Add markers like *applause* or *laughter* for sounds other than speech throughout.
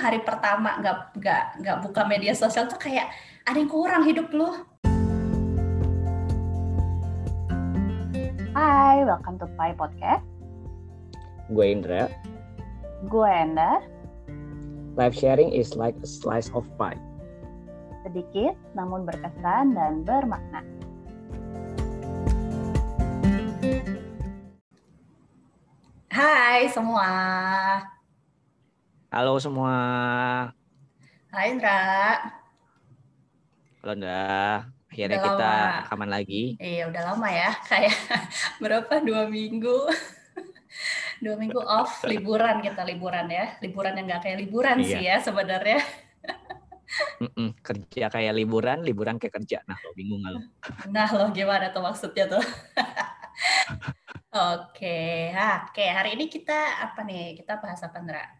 hari pertama nggak nggak nggak buka media sosial tuh kayak ada yang kurang hidup lu. Hai, welcome to Pai Podcast. Gue Indra. Gue Enda. Live sharing is like a slice of pie. Sedikit namun berkesan dan bermakna. Hai semua. Halo semua. Hai Indra. Halo Indra. Akhirnya Udah kita lama. rekaman lagi. Iya udah lama ya, *laughs* kayak berapa dua minggu, *laughs* dua minggu off liburan kita liburan ya, liburan yang nggak kayak liburan Iya. sih ya sebenarnya. *laughs* Mm-mm. Kerja kayak liburan, liburan kayak kerja. Nah, lo bingung nggak lo? Nah loh gimana tuh maksudnya tuh? Oke, ha, oke hari ini kita apa nih? Kita bahas apa Indra?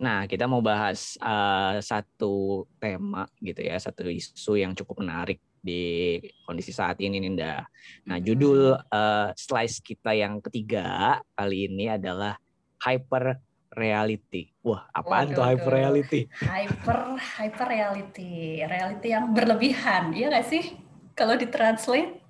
Nah, kita mau bahas eh, satu tema gitu ya, satu isu yang cukup menarik di kondisi saat ini Ninda. Nah, Hmm. judul eh, slice kita yang ketiga kali ini adalah hyper reality. Wah, apaan Waduh, tuh hyper reality? hyper hyper reality, reality yang berlebihan, iya nggak sih? Kalau ditranslate?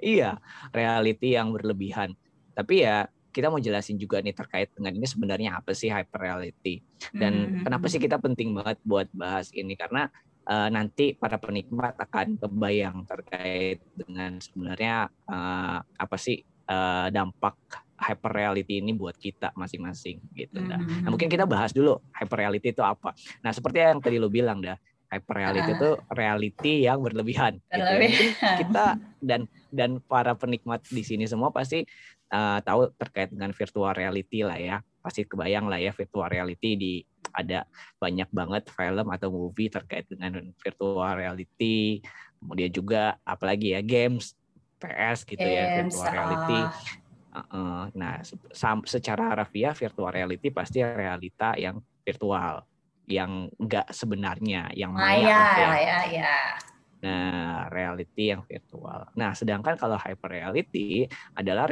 Iya, reality yang berlebihan. Tapi ya kita mau jelasin juga nih terkait dengan ini sebenarnya apa sih hyper reality dan Hmm. kenapa sih kita penting banget buat bahas ini karena eh, nanti para penikmat akan kebayang terkait dengan sebenarnya eh, apa sih eh, dampak hyper reality ini buat kita masing-masing gitu. dah. Hmm. Nah, mungkin kita bahas dulu hyper reality itu apa. Nah, seperti yang tadi lo bilang dah, hyper reality Ah. itu reality yang berlebihan. gitu ya. Berlebihan. kita dan dan para penikmat di sini semua pasti uh, tahu terkait dengan virtual reality lah ya. Pasti kebayang lah ya virtual reality di ada banyak banget film atau movie terkait dengan virtual reality. Kemudian juga apalagi ya games PS gitu ya Games, virtual reality. ah. Uh-uh. Nah, secara harfiah virtual reality pasti realita yang virtual, yang enggak sebenarnya, yang maya Maya lah ya. ya, ya. Nah, reality yang virtual. Nah, sedangkan kalau hyper reality adalah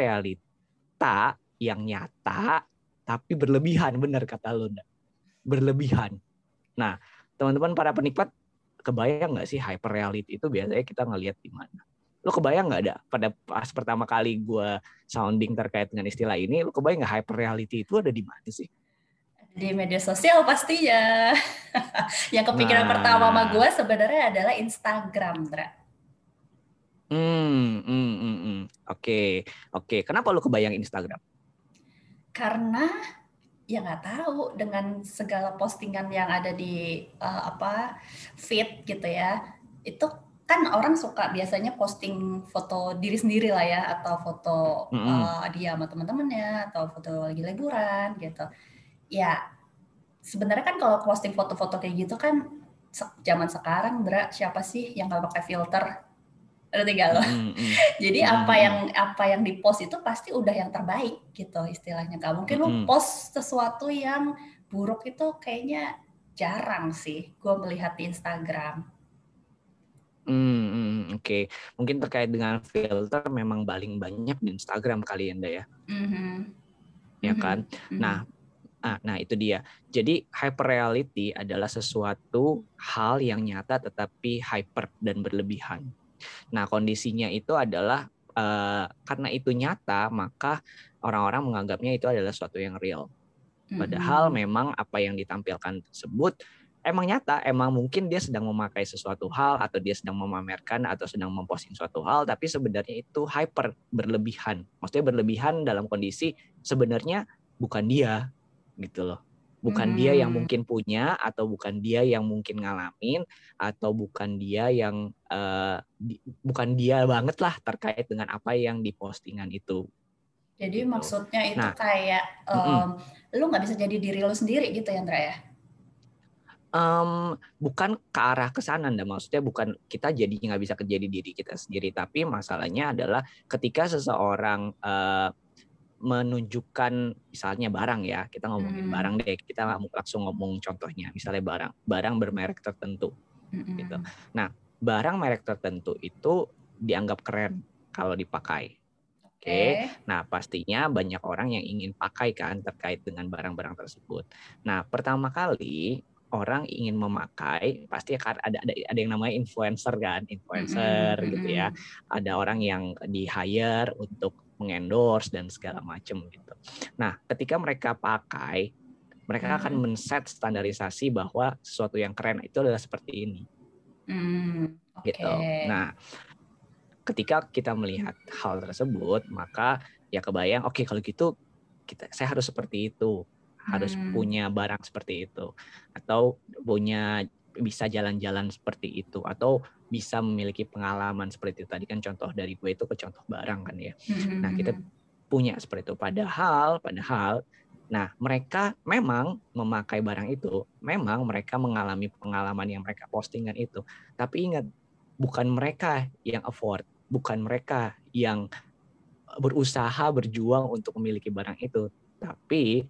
realita yang nyata tapi berlebihan, benar kata Nda. Berlebihan. Nah, teman-teman para penikmat kebayang nggak sih hyper reality itu biasanya kita ngelihat di mana? Lu kebayang nggak ada pada pas pertama kali gua sounding terkait dengan istilah ini, lu kebayang nggak hyper reality itu ada di mana sih? Di media sosial pastinya. *laughs* Yang kepikiran Nah. pertama sama gue sebenarnya adalah Instagram, Dra. Hmm, hmm, hmm, hmm. Oke, oke. Kenapa lu kebayang Instagram? Karena ya nggak tahu dengan segala postingan yang ada di eh, apa feed gitu ya, itu kan orang suka biasanya posting foto diri sendiri lah ya atau foto Mm-mm. eh, dia sama teman-temannya atau foto lagi liburan gitu. Ya sebenarnya kan kalau posting foto-foto kayak gitu kan zaman sekarang Dra, siapa sih yang nggak pakai filter? Ada tiga loh. Hmm, hmm. *laughs* Jadi Hmm, apa yang apa yang di post itu pasti udah yang terbaik gitu istilahnya. Gak mungkin lu Hmm. post sesuatu yang buruk itu kayaknya jarang sih gue melihat di Instagram. Hmm, oke. Mungkin terkait dengan filter memang paling banyak di Instagram kali ya, Nda ya. Mhm. Ya Mhm. kan? Mhm. Nah, ah, nah itu dia. Jadi hyper reality adalah sesuatu hal yang nyata tetapi hyper dan berlebihan. Nah, kondisinya itu adalah eh, karena itu nyata, maka orang-orang menganggapnya itu adalah sesuatu yang real. Padahal Mhm. memang apa yang ditampilkan tersebut emang nyata, emang mungkin dia sedang memakai sesuatu hal atau dia sedang memamerkan atau sedang memposting suatu hal, tapi sebenarnya itu hyper berlebihan. Maksudnya berlebihan dalam kondisi sebenarnya bukan dia gitu loh. Bukan dia yang Hmm. mungkin punya atau bukan dia yang mungkin ngalamin atau bukan dia yang eh, di- bukan dia banget lah terkait dengan apa yang di postingan itu. Jadi gitu. maksudnya itu Nah, kayak em, lu nggak bisa jadi diri lu sendiri gitu ya Andra ya? Em, bukan ke arah ke sana, Nda. maksudnya bukan kita jadi nggak bisa kejadi diri kita sendiri, tapi masalahnya adalah ketika seseorang eh, menunjukkan misalnya barang ya, kita ngomongin Hmm. barang deh, kita langsung ngomong contohnya, misalnya barang, barang bermerek tertentu, Mhm. gitu. Barang merek tertentu itu dianggap keren kalau dipakai, Oke. Nah, pastinya banyak orang yang ingin pakai kan terkait dengan barang-barang tersebut. Nah, pertama kali orang ingin memakai pasti akan ada ada ada yang namanya influencer kan, influencer Mm-mm, gitu ya. mm-mm. Ada orang yang di hire untuk mengendorse dan segala macam gitu. Nah, ketika mereka pakai, mereka akan Hmm. men-set standarisasi bahwa sesuatu yang keren itu adalah seperti ini Hmm, Oke. gitu. Nah, ketika kita melihat hal tersebut, maka ya kebayang, oke kalau gitu kita saya harus seperti itu, harus Hmm. punya barang seperti itu, atau punya bisa jalan-jalan seperti itu, atau bisa memiliki pengalaman seperti itu. Tadi kan contoh dari gue itu ke contoh barang kan ya. Hmm, Nah, kita punya seperti itu. Padahal, padahal, nah mereka memang memakai barang itu, memang mereka mengalami pengalaman yang mereka postingan itu. Tapi ingat, bukan mereka yang afford, bukan mereka yang berusaha berjuang untuk memiliki barang itu, tapi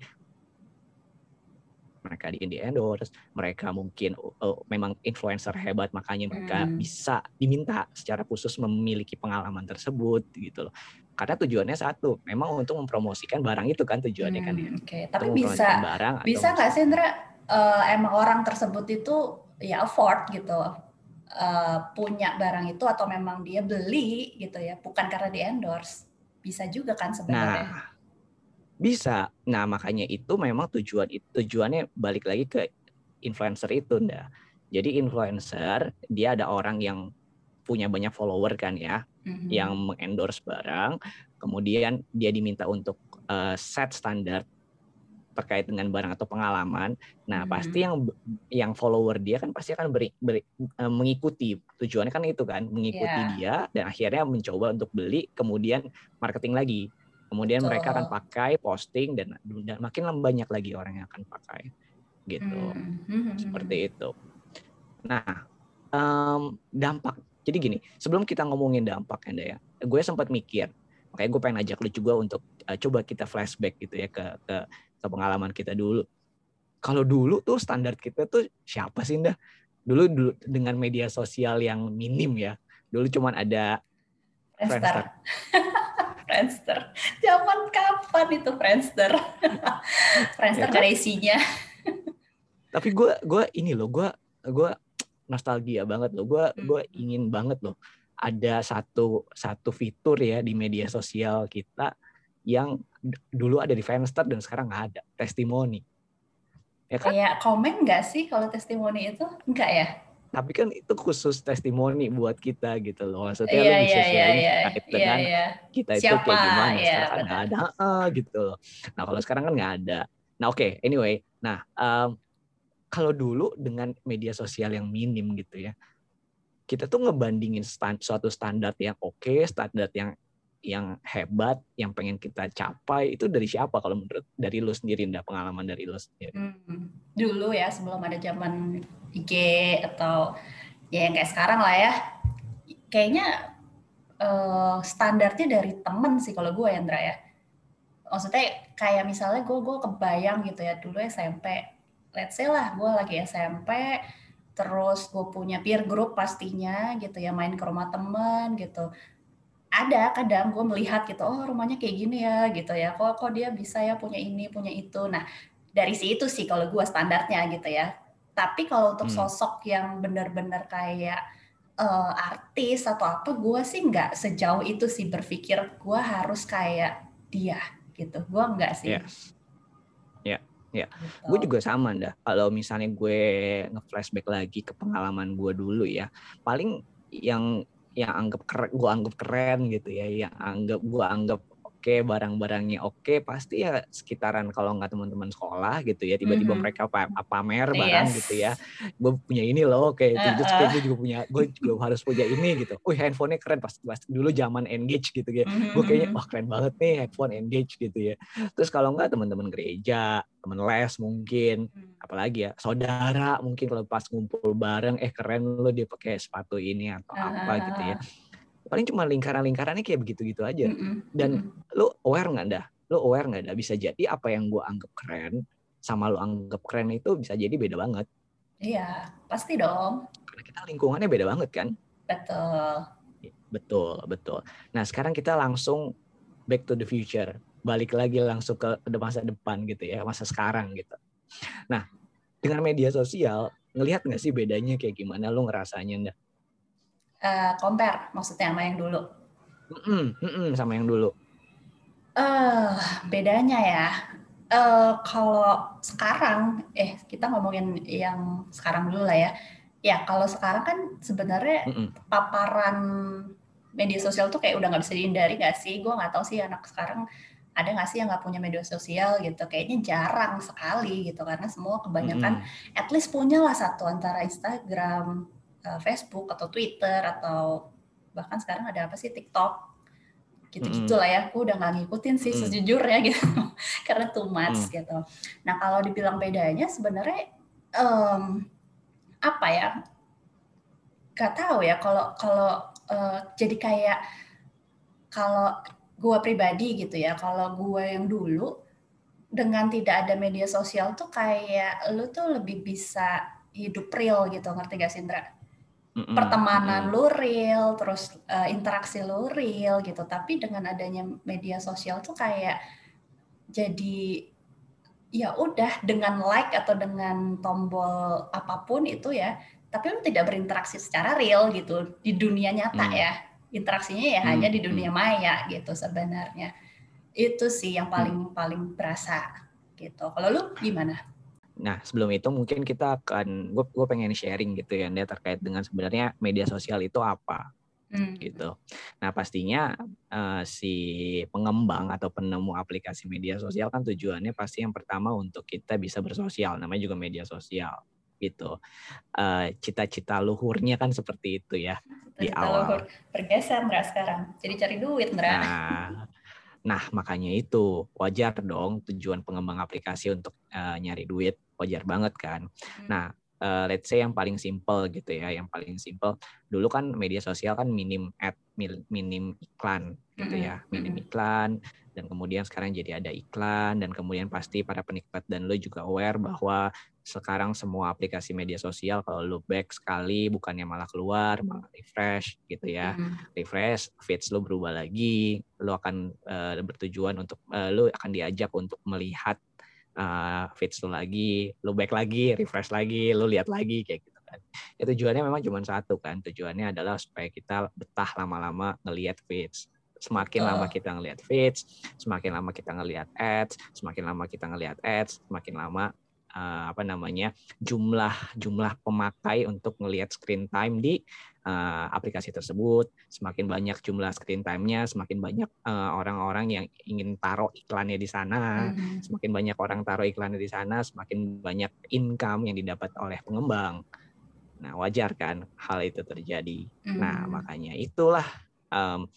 mereka di di endorse, mereka mungkin uh, memang influencer hebat makanya mereka Hmm. bisa diminta secara khusus memiliki pengalaman tersebut gitu loh. Karena tujuannya satu, memang untuk mempromosikan barang itu kan tujuannya kan ya. Hmm, Oke, Untuk tapi mempromosikan bisa barang bisa nggak sih Indra eh, emang orang tersebut itu ya afford gitu eh, punya barang itu atau memang dia beli gitu ya bukan karena di endorse bisa juga kan sebenarnya. Nah, bisa. Nah, makanya itu memang tujuan itu tujuannya balik lagi ke influencer itu, nda. Jadi influencer dia ada orang yang punya banyak follower kan ya, Mhm. yang mengendorse barang, kemudian dia diminta untuk eh, set standar terkait dengan barang atau pengalaman. Nah, Mhm. pasti yang yang follower dia kan pasti akan beri, beri- eh, mengikuti. Tujuannya kan itu kan, mengikuti Iya. dia dan akhirnya mencoba untuk beli, kemudian marketing lagi. Kemudian mereka akan Betul. pakai, posting dan, dan makin banyak lagi orang yang akan pakai. Gitu. Hmm, Seperti itu. Nah, em, dampak. Jadi gini, sebelum kita ngomongin dampak Anda ya, gue sempat mikir, makanya gue pengen ajak lu juga untuk eh, coba kita flashback gitu ya ke ke, ke pengalaman kita dulu. Kalau dulu tuh standar kita tuh siapa sih dah? Dulu dulu dengan media sosial yang minim ya. Dulu cuman ada Friendster. *laughs* Friendster. *laughs* Zaman kapan itu Friendster? *laughs* Friendster Ya ada isinya. tapi gue gue ini loh gue gue nostalgia banget loh gue gue Hmm. ingin banget loh ada satu satu fitur ya di media sosial kita yang dulu ada di Friendster dan sekarang nggak ada testimoni ya kan Kayak komen nggak sih kalau testimoni itu? Enggak ya? Tapi kan itu khusus testimoni buat kita gitu loh. Maksudnya Iya, lu bisa iya, iya, sharing iya. terkait Iya, dengan iya. kita itu Siapa? kayak gimana. Iya, sekarang kan nggak ada. Ah, gitu. Loh nah kalau sekarang kan nggak ada. Nah oke anyway. Nah em, kalau dulu dengan media sosial yang minim gitu ya kita tuh ngebandingin stan- suatu standar yang oke standar yang yang hebat yang pengen kita capai itu dari siapa? Kalau menurut dari lu sendiri ndak pengalaman dari lu sendiri. Hmm, dulu ya sebelum ada zaman IG atau ya yang kayak sekarang lah ya kayaknya eh, standarnya dari temen sih kalau gue ya Andra ya. Maksudnya kayak misalnya gue gue kebayang gitu ya dulu SMP let's say lah gue lagi SMP terus gue punya peer group pastinya gitu ya main ke rumah temen gitu ada kadang gue melihat gitu oh rumahnya kayak gini ya gitu ya kok kok dia bisa ya punya ini punya itu. Nah dari situ sih kalau gue standarnya gitu ya. Tapi kalau untuk Hmm. sosok yang benar-benar kayak eh, artis atau apa gue sih nggak sejauh itu sih berpikir gue harus kayak dia gitu. Gue nggak sih. Yes ya ya Gitu. gue juga sama dah kalau misalnya gue nge-flashback lagi ke pengalaman gue dulu ya paling yang yang anggap keren gue anggap keren gitu ya yang anggap gue anggap oke barang-barangnya oke pasti ya sekitaran kalau nggak teman-teman sekolah gitu ya tiba-tiba Mhm. mereka pa- pamer barang Yes. gitu ya gue punya ini loh kayak terus Uh-uh. kayak gue juga punya gue juga harus punya ini gitu wih handphonenya keren pas pas dulu zaman engage gitu ya Mhm, gue kayaknya mhm. wah keren banget nih headphone engage gitu ya terus kalau nggak teman-teman gereja teman les mungkin Hmm. apalagi ya saudara mungkin kalau pas ngumpul bareng eh keren lo dia pakai sepatu ini atau apa gitu ya paling cuma lingkaran-lingkarannya kayak begitu-gitu aja. Mhm, dan mhm. lo aware nggak dah? Lo aware nggak dah? Bisa jadi apa yang gue anggap keren sama lo anggap keren itu bisa jadi beda banget. Iya pasti dong. Karena kita lingkungannya beda banget kan? Betul. Betul betul. Nah sekarang kita langsung back to the future. Balik lagi langsung ke masa depan gitu ya masa sekarang gitu. Nah dengan media sosial ngelihat nggak sih bedanya kayak gimana? Lu ngerasanya ndak uh, compare maksudnya sama yang dulu. Mm -mm, mm -mm, sama yang dulu. Uh, bedanya ya. Uh, kalau sekarang eh kita ngomongin yang sekarang dulu lah ya. Ya kalau sekarang kan sebenarnya mm -mm. paparan media sosial tuh kayak udah nggak bisa dihindari nggak sih? Gue nggak tahu sih anak sekarang ada nggak sih yang nggak punya media sosial gitu. Kayaknya jarang sekali gitu karena semua kebanyakan mm. at least punya lah satu antara Instagram uh, Facebook atau Twitter atau bahkan sekarang ada apa sih TikTok gitu-gitu lah ya aku udah nggak ngikutin sih mm. sejujurnya *laughs* gitu karena too much mm. gitu nah kalau dibilang bedanya sebenarnya um, apa ya Gak tahu ya kalau kalau uh, jadi kayak kalau gue pribadi gitu ya kalau gue yang dulu dengan tidak ada media sosial tuh kayak lu tuh lebih bisa hidup real gitu ngerti gak Sindra? Mm-hmm. Pertemanan mm-hmm. lu real, terus uh, interaksi lu real gitu. Tapi dengan adanya media sosial tuh kayak jadi ya udah dengan like atau dengan tombol apa pun itu ya, tapi lu tidak berinteraksi secara real gitu di dunia nyata mm. ya interaksinya ya hmm. hanya di dunia hmm. maya gitu sebenarnya itu sih yang paling hmm. paling berasa gitu kalau lu gimana Nah, sebelum itu mungkin kita akan gue gue pengen sharing gitu ya, Anda terkait dengan sebenarnya media sosial itu apa, hmm. gitu. Nah, pastinya uh, si pengembang atau penemu aplikasi media sosial kan tujuannya pasti yang pertama untuk kita bisa bersosial, namanya juga media sosial, gitu. Uh, cita-cita luhurnya kan seperti itu ya di awal. Bergeser Ndra sekarang. Jadi cari duit Ndra. Nah, nah makanya itu wajar dong tujuan pengembang aplikasi untuk uh, nyari duit wajar banget kan. Hmm. Nah uh, let's say yang paling simple gitu ya, yang paling simple dulu kan media sosial kan minim ad, minim iklan gitu ya, minim iklan dan kemudian sekarang jadi ada iklan dan kemudian pasti para penikmat dan lo juga aware bahwa sekarang semua aplikasi media sosial kalau lo back sekali bukannya malah keluar malah refresh gitu ya. Mm. refresh feeds lo berubah lagi lo akan uh, bertujuan untuk uh, lo akan diajak untuk melihat uh, feeds lo lagi lo back lagi refresh lagi lo lihat lagi kayak gitu kan. Ya tujuannya memang cuma satu kan tujuannya adalah supaya kita betah lama-lama ngelihat feeds. Semakin lama kita ngelihat feeds, semakin lama kita ngelihat ads, semakin lama kita ngelihat ads, semakin lama uh, apa namanya jumlah jumlah pemakai untuk ngelihat screen time di uh, aplikasi tersebut. Semakin banyak jumlah screen time-nya semakin banyak uh, orang-orang yang ingin taruh iklannya di sana. Mm-hmm. semakin banyak orang taruh iklannya di sana semakin banyak income yang didapat oleh pengembang. Nah wajar kan hal itu terjadi. Mm-hmm. nah makanya itulah um,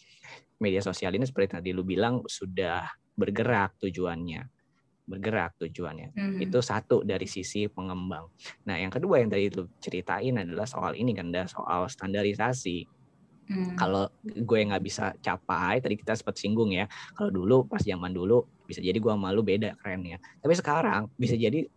media sosial ini seperti tadi lu bilang sudah bergerak tujuannya bergerak tujuannya mm-hmm. itu satu dari sisi pengembang nah yang kedua yang tadi lu ceritain adalah soal ini kan soal standarisasi mm. kalau gue nggak bisa capai tadi kita sempat singgung ya kalau dulu pas zaman dulu bisa jadi gue malu beda kerennya tapi sekarang bisa jadi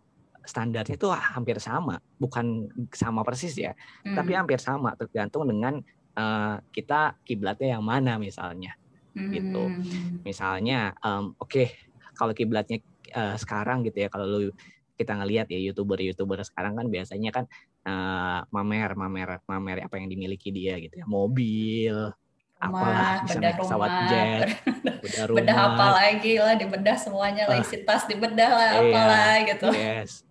standarnya itu hampir sama bukan sama persis ya mm. tapi hampir sama tergantung dengan uh, kita kiblatnya yang mana misalnya hmm. gitu misalnya um, oke okay, kalau kiblatnya uh, sekarang gitu ya. Kalau lu kita ngelihat ya youtuber youtuber sekarang kan biasanya kan uh, mamer mamer mamer apa yang dimiliki dia gitu ya. Mobil apalah bisa naik pesawat jet *laughs* bedah rumah. bedah apa lagi lah dibedah semuanya lah. Isi tas dibedah lah iya, apalah gitu. yes.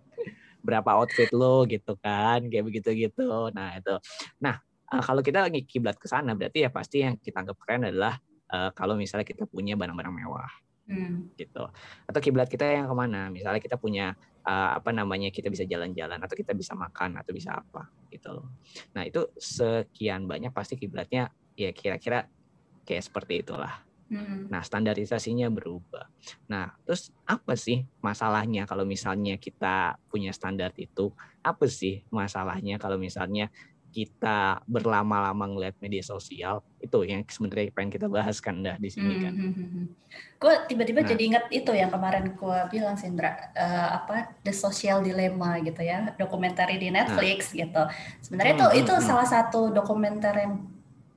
Berapa outfit lo gitu kan kayak begitu gitu nah itu. Nah uh, kalau kita lagi kiblat ke sana berarti ya pasti yang kita anggap keren adalah uh, kalau misalnya kita punya barang-barang mewah hmm. gitu atau kiblat kita yang ke mana misalnya kita punya uh, apa namanya kita bisa jalan-jalan atau kita bisa makan atau bisa apa gitu loh nah itu sekian banyak pasti kiblatnya ya kira-kira kayak seperti itulah Hmm. Nah, standarisasinya berubah. Nah, terus apa sih masalahnya kalau misalnya kita punya standar itu? Apa sih masalahnya kalau misalnya kita berlama-lama ngeliat media sosial itu yang sebenarnya pengen kita bahas kan dah di sini kan. Hmm, hmm, hmm, gue tiba-tiba nah. jadi ingat itu yang kemarin gue bilang Sindra uh, apa The Social Dilemma gitu ya dokumenter di Netflix nah. gitu. Sebenarnya hmm, itu hmm, itu hmm. salah satu dokumenter yang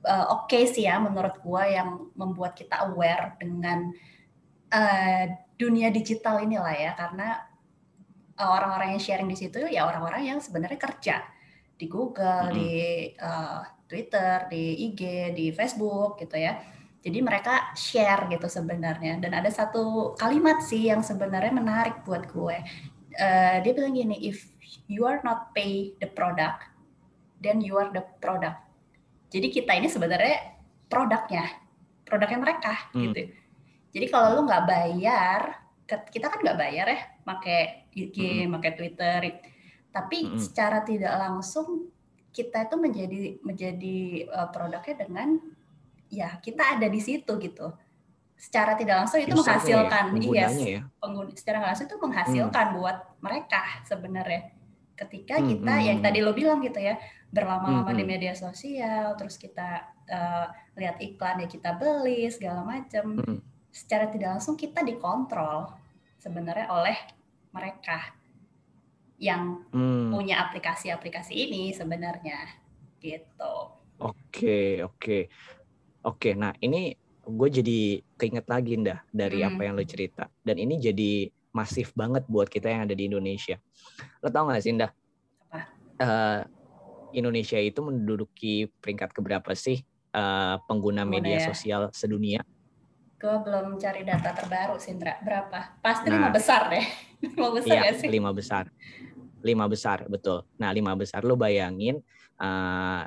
uh, oke okay sih ya menurut gue yang membuat kita aware dengan uh, dunia digital inilah ya karena orang-orang yang sharing di situ ya orang-orang yang sebenarnya kerja di Google, mm -hmm. di uh, Twitter, di IG, di Facebook gitu ya. Jadi mereka share gitu sebenarnya. Dan ada satu kalimat sih yang sebenarnya menarik buat gue. Uh, dia bilang gini, if you are not pay the product, then you are the product. Jadi kita ini sebenarnya produknya, produknya mereka hmm. gitu. Jadi kalau lu nggak bayar, kita kan nggak bayar ya, pakai IG, hmm. pakai Twitter, tapi hmm. secara tidak langsung kita itu menjadi menjadi uh, produknya dengan ya kita ada di situ gitu. Secara tidak langsung itu Usernya menghasilkan, ya, yes, ya. pengguna secara langsung itu menghasilkan hmm. buat mereka sebenarnya ketika hmm, kita hmm. yang hmm. tadi lo bilang gitu ya berlama-lama hmm. di hmm. media sosial terus kita uh, lihat iklan ya kita beli segala macam hmm. secara tidak langsung kita dikontrol sebenarnya oleh mereka yang hmm. punya aplikasi-aplikasi ini sebenarnya gitu oke oke oke nah ini gue jadi keinget lagi ndah dari hmm. apa yang lo cerita dan ini jadi masif banget buat kita yang ada di Indonesia. Lo tau gak sih, Indah? Uh, Indonesia itu menduduki peringkat keberapa sih uh, pengguna Mana media ya? sosial sedunia? Gue belum cari data terbaru, Sindra. Berapa? Pasti nah, lima besar deh. *laughs* lima besar iya, ya sih? Lima besar. Lima besar, betul. Nah, lima besar lo bayangin uh,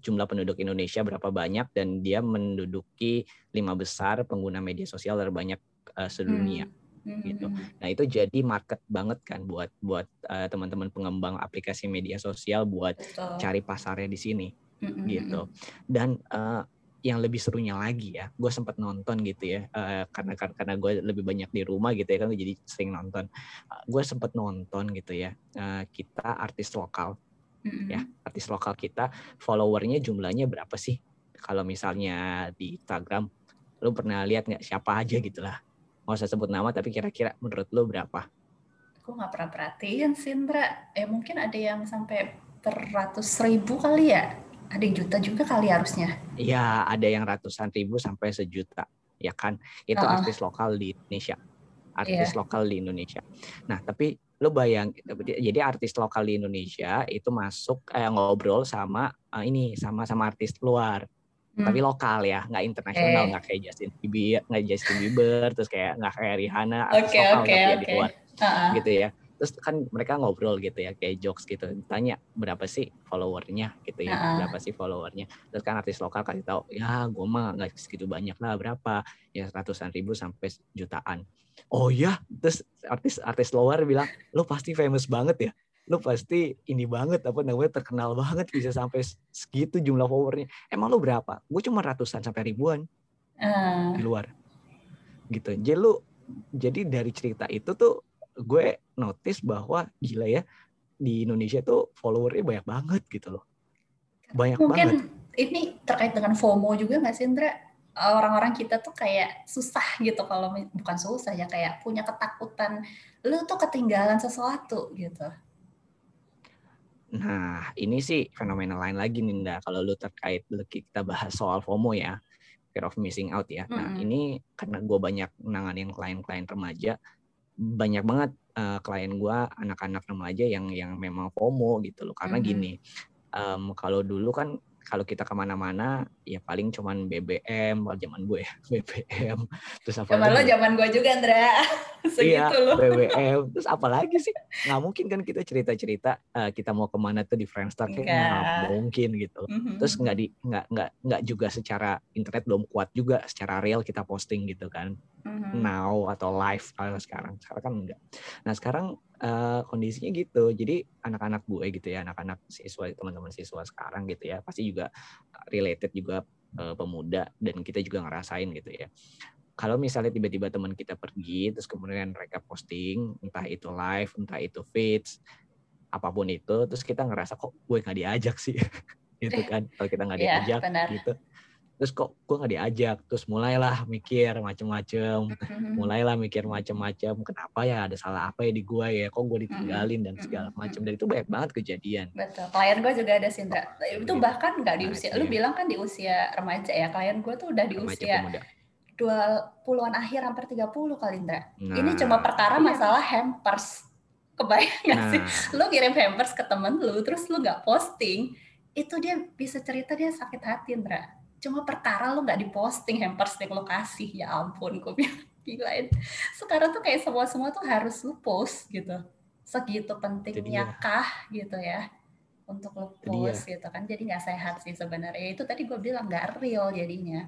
jumlah penduduk Indonesia berapa banyak dan dia menduduki lima besar pengguna media sosial terbanyak uh, sedunia. Hmm gitu. Hmm. Nah itu jadi market banget kan buat buat uh, teman-teman pengembang aplikasi media sosial buat Betul. cari pasarnya di sini hmm. gitu. Dan uh, yang lebih serunya lagi ya, gue sempat nonton gitu ya, uh, karena karena gue lebih banyak di rumah gitu ya kan, jadi sering nonton. Uh, gue sempat nonton gitu ya, uh, kita artis lokal, mm-hmm. ya artis lokal kita followernya jumlahnya berapa sih? Kalau misalnya di Instagram, lu pernah lihat nggak siapa aja gitulah nggak usah sebut nama tapi kira-kira menurut lo berapa? Aku nggak pernah perhatiin sih Indra. Eh mungkin ada yang sampai beratus ribu kali ya. Ada yang juta juga kali harusnya. Iya, ada yang ratusan ribu sampai sejuta, ya kan? Itu uh -uh. artis lokal di Indonesia, artis yeah. lokal di Indonesia. Nah, tapi lo bayang, jadi artis lokal di Indonesia itu masuk eh, ngobrol sama uh, ini sama sama artis luar hmm. tapi lokal ya nggak internasional nggak kayak Justin Bieber nggak Justin Bieber terus kayak nggak kayak Rihanna okay, lokal okay, tapi okay. di luar uh-huh. gitu ya terus kan mereka ngobrol gitu ya kayak jokes gitu tanya berapa sih followernya gitu ya uh-huh. berapa sih followernya terus kan artis lokal kasih tahu ya gue mah nggak segitu banyak lah berapa ya ratusan ribu sampai jutaan oh ya terus artis artis luar bilang lo pasti famous banget ya lu pasti ini banget apa namanya terkenal banget bisa sampai segitu jumlah followernya. Emang lu berapa? Gue cuma ratusan sampai ribuan uh. di luar. Gitu. Jadi lu jadi dari cerita itu tuh gue notice bahwa gila ya di Indonesia tuh followernya banyak banget gitu loh. Banyak Mungkin banget. ini terkait dengan FOMO juga nggak sih Indra? Orang-orang kita tuh kayak susah gitu kalau bukan susah ya kayak punya ketakutan lu tuh ketinggalan sesuatu gitu. Nah, ini sih fenomena lain lagi Ninda. Kalau lu terkait kita bahas soal FOMO ya, fear of missing out ya. Nah, mm -hmm. ini karena gue banyak nanganin klien-klien remaja, banyak banget uh, klien gue anak-anak remaja yang yang memang FOMO gitu loh. Karena mm -hmm. gini, um, kalau dulu kan kalau kita ke mana-mana ya paling cuman BBM kalau zaman gue ya *laughs* BBM terus apa zaman lo zaman gue juga Andra *laughs* iya BBM terus apa lagi sih? Nggak mungkin kan kita cerita-cerita uh, kita mau ke mana tuh di Friendster kayak nggak mungkin gitu mm-hmm. terus nggak di nggak nggak nggak juga secara internet belum kuat juga secara real kita posting gitu kan. Mm-hmm. now atau live kalau sekarang. Sekarang kan enggak nah sekarang uh, kondisinya gitu. Jadi anak-anak gue gitu ya, anak-anak siswa, teman-teman siswa sekarang gitu ya, pasti juga related juga uh, pemuda dan kita juga ngerasain gitu ya. Kalau misalnya tiba-tiba teman kita pergi, terus kemudian mereka posting, entah itu live, entah itu feeds, apa pun itu, terus kita ngerasa kok gue nggak diajak sih, *laughs* gitu kan? Kalau kita nggak iya, diajak, yeah, gitu. Terus kok gue nggak diajak terus mulailah mikir macem-macem Mhm. mulailah mikir macem-macem kenapa ya ada salah apa ya di gue ya kok gue ditinggalin dan segala macem dan itu banyak banget kejadian Betul. Klien gue juga ada Sindra. Itu Gitu. bahkan nggak di usia. Lu dia. bilang kan di usia remaja ya. Klien gue tuh udah di remaja usia pemuda dua puluhan akhir hampir 30 kali Indra. nah, Ini cuma perkara iya. masalah hampers. Kebayang sih? nah Lu ngirim hampers ke temen lu, terus lu nggak posting, itu dia bisa cerita dia sakit hati Indra. Cuma perkara lu nggak diposting hampers yang lu kasih. Ya ampun, gue bilang gilain. Sekarang tuh kayak semua-semua tuh harus lu post gitu. Segitu pentingnya kah gitu ya untuk dia. post gitu kan. Jadi nggak sehat sih sebenarnya. Itu tadi gue bilang nggak real jadinya.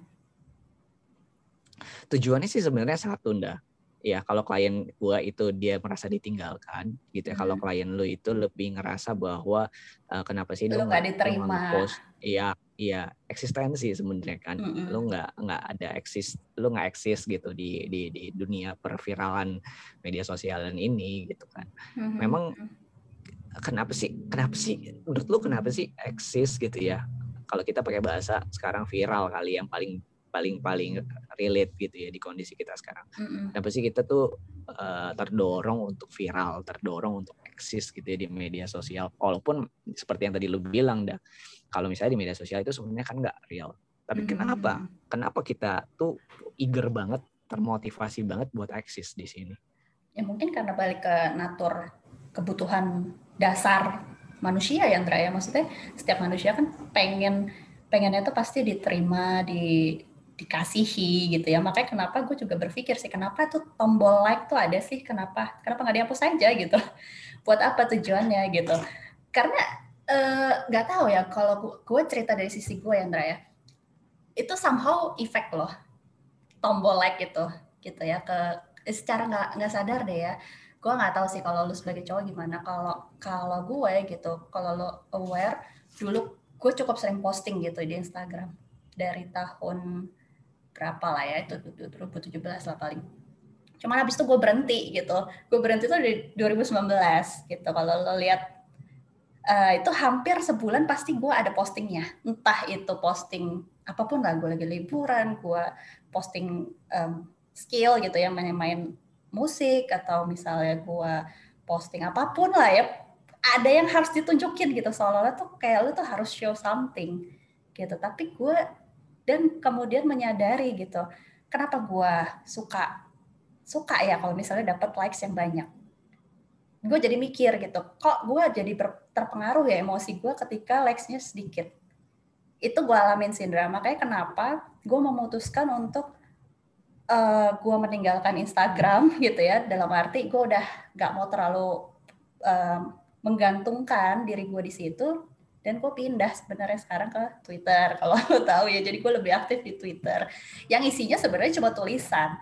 tujuannya sih sebenarnya satu nda ya kalau klien gua itu dia merasa ditinggalkan gitu ya kalau Hmm. klien lu itu lebih ngerasa bahwa eh, kenapa sih Lu nggak diterima. post iya iya eksistensi sebenarnya kan Mm-mm. lu nggak nggak ada eksis lu nggak eksis gitu di di di dunia perfiralan media sosialan ini gitu kan Mhm. memang kenapa sih kenapa sih menurut lu kenapa sih eksis gitu ya kalau kita pakai bahasa sekarang viral kali yang paling paling paling relate gitu ya di kondisi kita sekarang Mm-mm. kenapa sih kita tuh eh, terdorong untuk viral terdorong untuk eksis gitu ya di media sosial walaupun seperti yang tadi lu bilang dah kalau misalnya di media sosial itu sebenarnya kan nggak real tapi Mhm. kenapa kenapa kita tuh eager banget termotivasi banget buat eksis di sini Ya mungkin karena balik ke natur kebutuhan dasar manusia ya Andra ya. Maksudnya setiap manusia kan pengen pengennya tuh pasti diterima, di dikasihi gitu ya. Makanya kenapa gue juga berpikir sih kenapa tuh tombol like tuh ada sih? Kenapa? Kenapa nggak dihapus aja gitu? *laughs* Buat apa tujuannya gitu? Karena eh, nggak tahu ya kalau gu- gue cerita dari sisi gue ya ya. Itu somehow efek loh tombol like itu gitu ya ke secara nggak nggak sadar deh ya. Gue nggak tahu sih kalau lu sebagai cowok gimana. Kalau kalau gue gitu kalau lo aware dulu gue cukup sering posting gitu di Instagram. Dari tahun berapa lah ya itu 2017 lah paling. Cuman habis itu gue berhenti gitu. Gue berhenti tuh di 2019 gitu kalau lo lihat eh, itu hampir sebulan pasti gue ada postingnya. Entah itu posting apa pun lah gue lagi liburan gue posting em, skill gitu ya main-main musik atau misalnya gue posting apa pun lah ya ada yang harus ditunjukin gitu. Seolah-olah tuh kayak lu tuh harus show something gitu. Tapi gue dan kemudian menyadari gitu kenapa gue suka suka ya kalau misalnya dapat likes yang banyak gue jadi mikir gitu kok gue jadi terpengaruh ya emosi gue ketika likesnya sedikit? Itu gue alamin sindra makanya kenapa gue memutuskan untuk eh gue meninggalkan Instagram *laughs* gitu ya dalam arti gue udah nggak mau terlalu em, menggantungkan diri gue di situ dan gue pindah sebenarnya sekarang ke Twitter *laughs* kalau lo tahu ya. Jadi gue lebih aktif di Twitter. Yang isinya sebenarnya cuma tulisan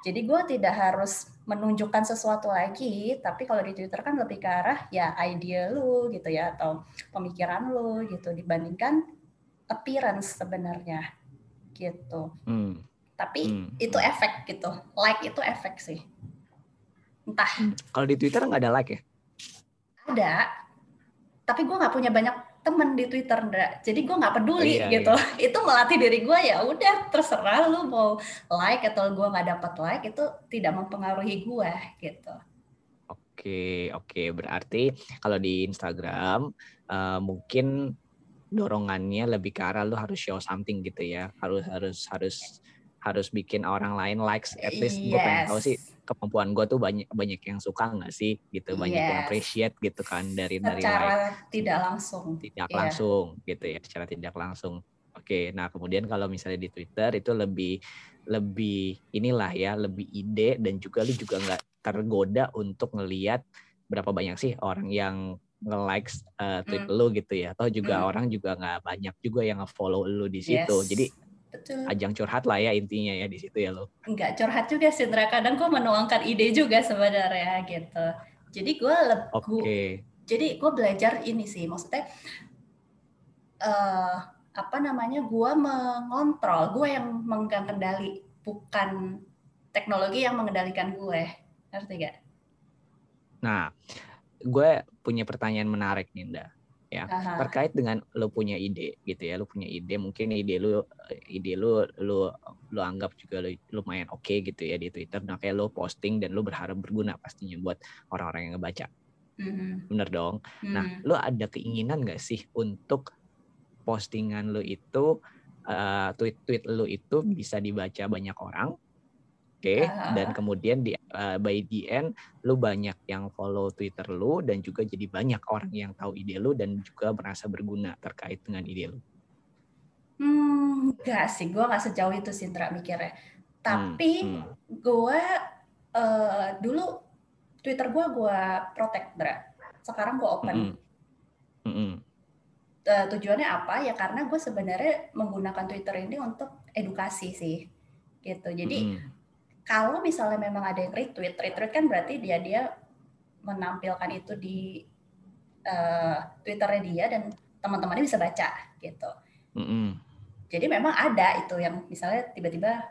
jadi gue tidak harus menunjukkan sesuatu lagi tapi kalau di Twitter kan lebih ke arah ya ide lu gitu ya atau pemikiran lu gitu dibandingkan appearance sebenarnya gitu Hmm, tapi hmm. itu efek gitu like itu efek sih entah Kalau di Twitter nggak ada like ya? ada tapi gue nggak punya banyak temen di Twitter Ndra. jadi gue nggak peduli Iya, gitu *laughs* itu melatih diri gue ya udah terserah lu mau like atau gue nggak dapat like itu tidak mempengaruhi gue gitu Oke, oke. Berarti kalau di Instagram eh, mungkin dorongannya lebih ke arah lu harus show something gitu ya. Harus harus harus harus bikin orang lain likes. At least gue pengen tahu sih kemampuan gue tuh banyak banyak yang suka nggak sih gitu, banyak yang Yes. appreciate gitu kan dari dari like secara tidak langsung tidak Iya. langsung gitu ya, secara tidak langsung. Oke, nah kemudian kalau misalnya di Twitter itu lebih lebih inilah ya, lebih ide dan juga lu juga nggak tergoda untuk ngelihat berapa banyak sih orang yang nge-likes uh, tweet Hmm. lu gitu ya. Atau juga Hmm. orang juga nggak banyak juga yang nge-follow lu di situ. Yes. Jadi betul ajang curhat lah ya intinya ya di situ ya lo. nggak curhat juga sih kadang gue menuangkan ide juga sebenarnya gitu jadi gue Oke. jadi gue belajar ini sih maksudnya eh apa namanya gue mengontrol gue yang memegang kendali bukan teknologi yang mengendalikan gue ngerti gak? Nah, gue punya pertanyaan menarik nih, Nda. Ya Aha. terkait dengan lo punya ide gitu ya lo punya ide mungkin ide lo ide lo lo lo anggap juga lo lumayan oke gitu ya di Twitter nah kayak lo posting dan lo berharap berguna pastinya buat orang-orang yang ngebaca Mhm. bener dong nah Mhm. lo ada keinginan gak sih untuk postingan lo itu eh, tweet-tweet lo itu bisa dibaca banyak orang oke Ah. dan kemudian di eh, by the end lu banyak yang follow Twitter lu dan juga jadi banyak orang yang tahu ide lu dan juga merasa berguna terkait dengan ide lu. Hmm, enggak sih, gue nggak sejauh itu sih Indra mikirnya. Tapi Hmm, gue eh, dulu Twitter gue gue protect Indra. Sekarang gue open. mm-mm, mm-mm, Eh, tujuannya apa? Ya karena gue sebenarnya menggunakan Twitter ini untuk edukasi sih, gitu. Jadi mm-mm, kalau misalnya memang ada yang retweet, retweet kan berarti dia dia menampilkan itu di eh, Twitternya dia dan teman-temannya bisa baca, gitu. mm-mm, Jadi memang ada itu yang misalnya tiba-tiba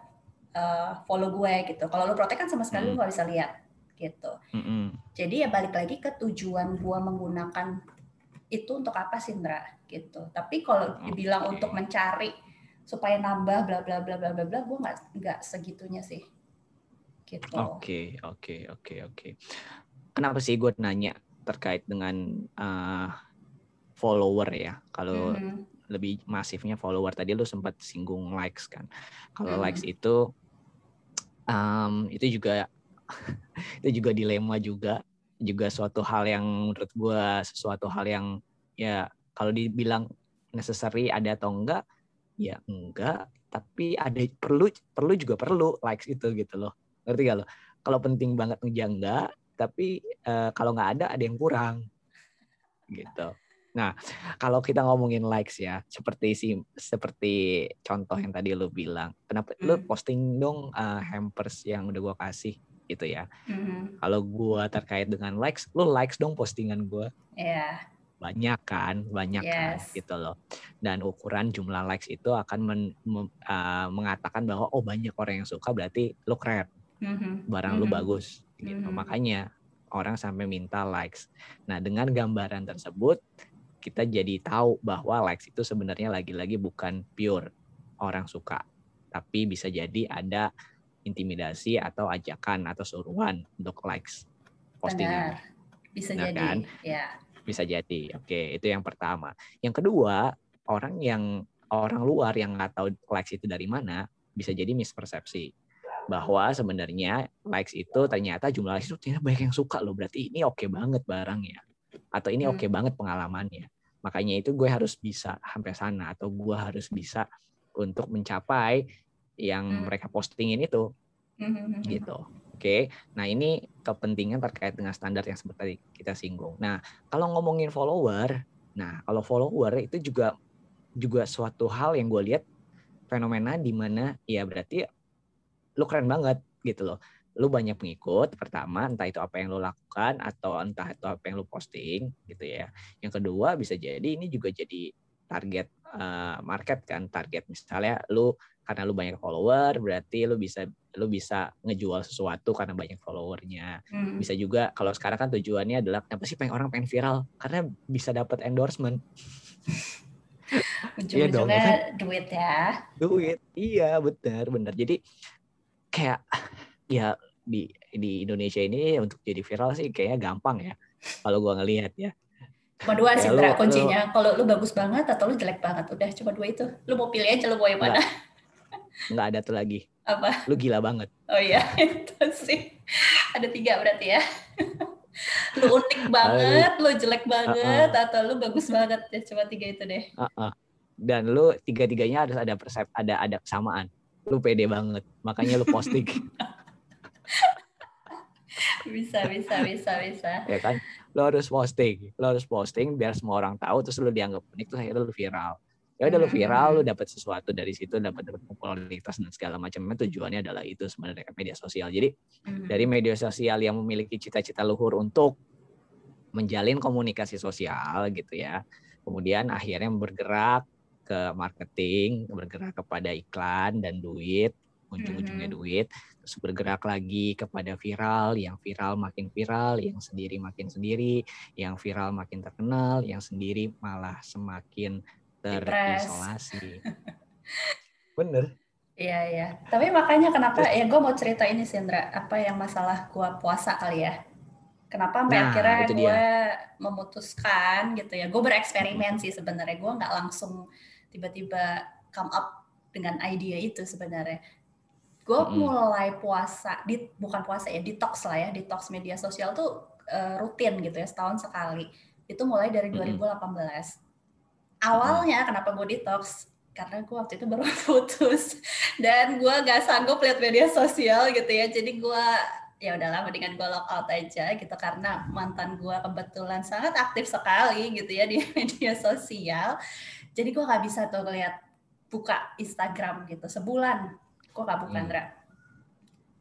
eh, follow gue gitu. Kalau lu protect kan sama sekali lu Hmm. nggak bisa lihat gitu. mm-mm. Jadi ya balik lagi ke tujuan gue menggunakan itu untuk apa sih Indra gitu. Tapi kalau dibilang Oke. untuk mencari supaya nambah bla bla bla bla bla bla, gue nggak nggak segitunya sih. Gitu. Oke, oke, oke, oke. Kenapa sih gue nanya terkait dengan eh, follower ya? Kalau Mhm. lebih masifnya follower tadi lu sempat singgung likes kan. Kalau Hmm. likes itu em, itu juga *laughs* itu juga dilema juga juga suatu hal yang menurut gua sesuatu hal yang ya kalau dibilang necessary ada atau enggak ya enggak tapi ada perlu perlu juga perlu likes itu gitu loh ngerti gak lo? Kalau penting banget enggak tapi eh, kalau nggak ada ada yang kurang. Gitu. Nah kalau kita ngomongin likes ya seperti si seperti contoh yang tadi lo bilang kenapa lo Hmm. posting dong eh, hampers yang udah gua kasih gitu ya. Mhm. kalau gua terkait dengan likes lo likes dong postingan gua. Iya. banyak kan? Banyak kan? Yes. gitu loh. Dan ukuran jumlah likes itu akan men- mem- uh, mengatakan bahwa oh banyak orang yang suka berarti lo keren Mhm. barang lu Mhm. bagus gitu Mhm. makanya orang sampai minta likes nah dengan gambaran tersebut kita jadi tahu bahwa likes itu sebenarnya lagi-lagi bukan pure orang suka tapi bisa jadi ada intimidasi atau ajakan atau suruhan untuk likes postingan Benar. Bisa Nah, jadi. kan? Ya. bisa jadi. Oke, itu yang pertama. Yang kedua, orang yang orang luar yang nggak tahu likes itu dari mana bisa jadi mispersepsi bahwa sebenarnya likes itu ternyata jumlah likes itu ternyata banyak yang suka loh. Berarti ini oke banget barangnya atau ini Hmm. oke banget pengalamannya. Makanya itu gue harus bisa sampai sana atau gue harus bisa untuk mencapai yang Hmm. mereka postingin itu Mhm. gitu. Oke, nah ini kepentingan terkait dengan standar yang seperti kita singgung. Nah, kalau ngomongin follower, nah kalau follower itu juga juga suatu hal yang gue lihat fenomena di mana ya berarti lu keren banget gitu loh. Lu banyak pengikut pertama, entah itu apa yang lu lakukan atau entah itu apa yang lu posting gitu ya. Yang kedua bisa jadi ini juga jadi target eh, market kan, target misalnya lu karena lu banyak follower berarti lu bisa lu bisa ngejual sesuatu karena banyak followernya Mhm. bisa juga kalau sekarang kan tujuannya adalah kenapa sih pengen orang pengen viral karena bisa dapat endorsement *laughs* Iya dong, Ujung-ujungnya ya duit ya. duit iya benar benar jadi kayak ya di di Indonesia ini untuk jadi viral sih kayaknya gampang ya kalau gua ngelihat ya Cuma dua sih lu- kuncinya. Kalau lu bagus banget atau lu jelek banget. Udah cuma dua itu. Lu mau pilih aja lu mau yang mana. nggak ada tuh lagi Apa? lu gila banget Oh iya, *laughs* itu sih. Ada tiga berarti ya. lu unik banget, lu jelek banget, atau lu bagus banget. Ya, cuma tiga itu deh. Uh-uh. dan lu tiga-tiganya harus ada persep ada ada kesamaan lu pede banget makanya lu posting *laughs* Bisa, bisa, bisa, bisa. ya kan lo harus posting lo harus posting biar semua orang tahu terus lu dianggap unik terus akhirnya lu viral ya udah lu Hmm. viral lu dapat sesuatu dari situ dapat dapat popularitas dan segala macam Memang tujuannya adalah itu sebenarnya media sosial jadi Mhm. dari media sosial yang memiliki cita-cita luhur untuk menjalin komunikasi sosial gitu ya kemudian akhirnya bergerak ke marketing bergerak kepada iklan dan duit ujung-ujungnya duit terus bergerak lagi kepada viral yang viral makin viral yang sendiri makin sendiri yang viral makin terkenal yang sendiri malah semakin terisolasi *laughs* bener Iya iya. Tapi makanya kenapa ya gue mau cerita ini sih Indra, apa yang masalah gue puasa kali ya. Kenapa sampai Nah, akhirnya gue dia. memutuskan gitu ya. Gue bereksperimen sih sebenarnya. Gue nggak langsung tiba-tiba come up dengan ide itu sebenarnya. Gue Mm-mm. mulai puasa, di, bukan puasa ya, detox lah ya. Detox media sosial tuh eh, rutin gitu ya, setahun sekali. Itu mulai dari Mm-mm. 2018. Awalnya kenapa gue detox? Karena gue waktu itu baru *laughs* putus dan gue gak sanggup lihat media sosial gitu ya jadi gue ya udahlah mendingan gue lock out aja gitu karena mantan gue kebetulan sangat aktif sekali gitu ya di *laughs* media sosial jadi gue nggak bisa tuh ngeliat buka Instagram gitu sebulan gue gak buka Hmm.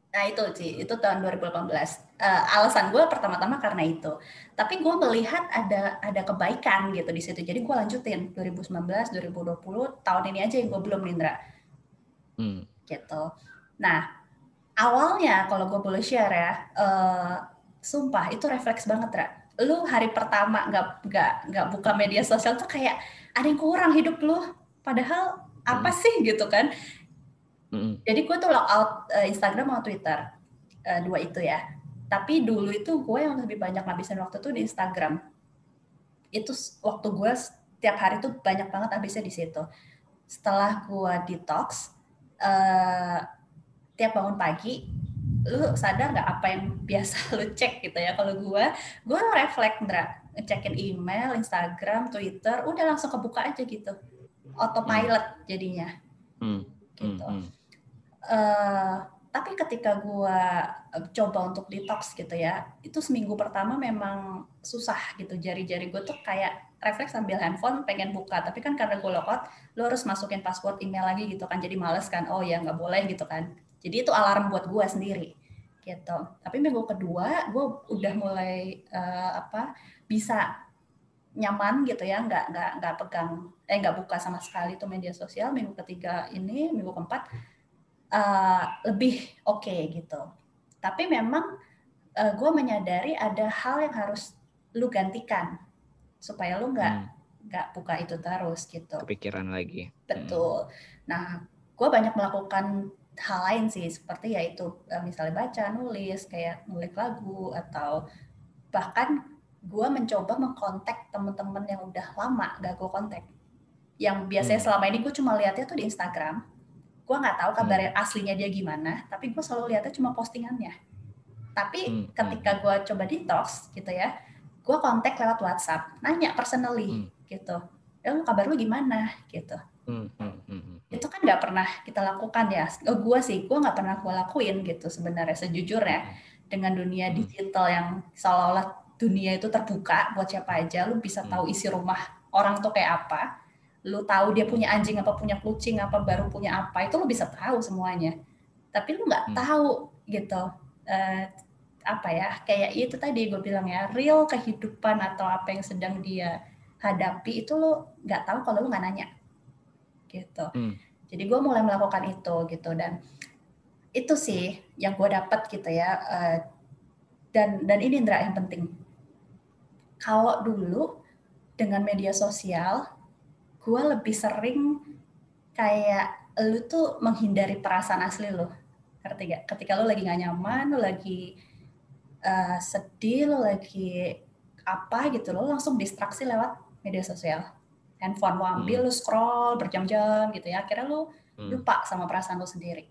Nah itu sih itu tahun 2018 Eh, alasan gue pertama-tama karena itu tapi gue melihat ada ada kebaikan gitu di situ jadi gue lanjutin 2019 2020 tahun ini aja yang gue belum Nindra Hmm. gitu. Nah, awalnya kalau gue boleh share ya, eh, sumpah itu refleks banget, Ra. Lu hari pertama nggak nggak nggak buka media sosial tuh kayak ada yang kurang hidup lu. Padahal apa sih gitu kan? Mm-mm. Jadi gue tuh logout eh, Instagram sama Twitter, Eh, dua itu ya. Tapi dulu itu gue yang lebih banyak ngabisin waktu tuh di Instagram. Itu waktu gue setiap hari tuh banyak banget habisnya di situ. Setelah gue detox, eh, tiap bangun pagi, lu sadar nggak apa yang *laughs* biasa lu cek gitu ya? Kalau gue, gue refleks Ndra, ngecekin email, Instagram, Twitter, udah langsung kebuka aja gitu, autopilot jadinya Hmm. gitu. Hmm. Eh, tapi ketika gue coba untuk detox gitu ya, itu seminggu pertama memang susah gitu. Jari-jari gue tuh kayak refleks sambil handphone pengen buka, tapi kan karena gue logout, lo harus masukin password email lagi gitu kan. Jadi males kan, oh ya nggak boleh gitu kan. Jadi itu alarm buat gue sendiri gitu. Tapi minggu kedua gue udah mulai eh, apa bisa nyaman gitu ya, nggak nggak nggak pegang, eh nggak buka sama sekali tuh media sosial. Minggu ketiga ini, minggu keempat uh, lebih oke gitu. Tapi memang gue menyadari ada hal yang harus lu gantikan supaya lu nggak Hmm. nggak buka itu terus gitu. Kepikiran lagi. Betul. Nah, gue banyak melakukan hal lain sih seperti yaitu eh, misalnya baca, nulis, kayak ngulik lagu atau bahkan gue mencoba mengkontak teman-teman yang udah lama gak gue kontak. Yang biasanya Hmm. selama ini gue cuma lihatnya tuh di Instagram. Gue nggak tahu kabar aslinya dia gimana, tapi gue selalu lihatnya cuma postingannya. Tapi Hmm, ketika gue coba detox gitu ya, gue kontak lewat WhatsApp, nanya personally Hmm. gitu. Ya lu kabar lu gimana gitu Hmm. Hmm. Hmm. Hmm. itu kan nggak pernah kita lakukan ya. Oh, gue sih, gue nggak pernah gue lakuin gitu sebenarnya sejujurnya dengan dunia Hmm. digital yang seolah-olah dunia itu terbuka buat siapa aja. Lu bisa Hmm. tahu isi rumah orang tuh kayak apa. Lu tahu dia punya anjing apa punya kucing apa baru punya apa itu lu bisa tahu semuanya. Tapi lu nggak Hmm. tahu gitu eh, apa ya kayak itu tadi gue bilang ya real kehidupan atau apa yang sedang dia hadapi itu lu nggak tahu kalau lu nggak nanya gitu. Hmm. Jadi gue mulai melakukan itu gitu dan itu sih yang gue dapat gitu ya. eh, dan dan ini Indra yang penting. Kalau dulu dengan media sosial, gue lebih sering kayak lu tuh menghindari perasaan asli lo. Ngerti gak? Ketika lu lagi gak nyaman, lu lagi eh, sedih, lu lagi apa gitu, lo langsung distraksi lewat media sosial. Handphone lo ambil, lu scroll berjam-jam gitu ya. Akhirnya lu Hmm. lupa sama perasaan lo sendiri.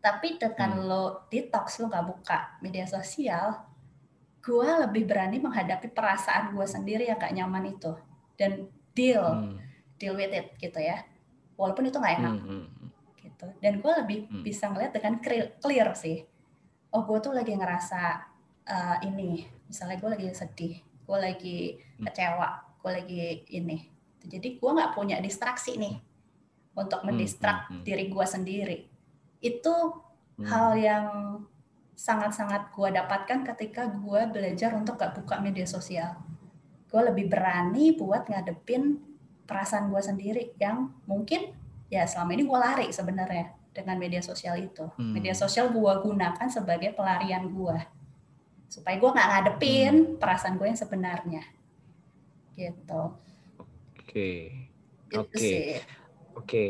Tapi dengan Hmm. lo detox, lo gak buka media sosial, gue lebih berani menghadapi perasaan gue sendiri yang gak nyaman itu. Dan deal, Hmm. deal with it gitu ya. Walaupun itu gak enak Hmm. Hmm. gitu. Dan gue lebih Hmm. bisa ngeliat dengan clear, clear sih. Oh gue tuh lagi ngerasa uh, ini, misalnya gue lagi sedih, gue lagi Hmm. kecewa, gue lagi ini. Jadi gue nggak punya distraksi nih untuk Hmm, mendistrak hmm, hmm. diri gue sendiri. Itu Hmm. hal yang sangat-sangat gue dapatkan ketika gue belajar untuk gak buka media sosial. Gue lebih berani buat ngadepin perasaan gue sendiri yang mungkin ya selama ini gue lari sebenarnya dengan media sosial itu. Hmm. Media sosial gue gunakan sebagai pelarian gue supaya gue nggak ngadepin Hmm. perasaan gue yang sebenarnya. Gitu. Oke. Itu Oke. sih. Oke,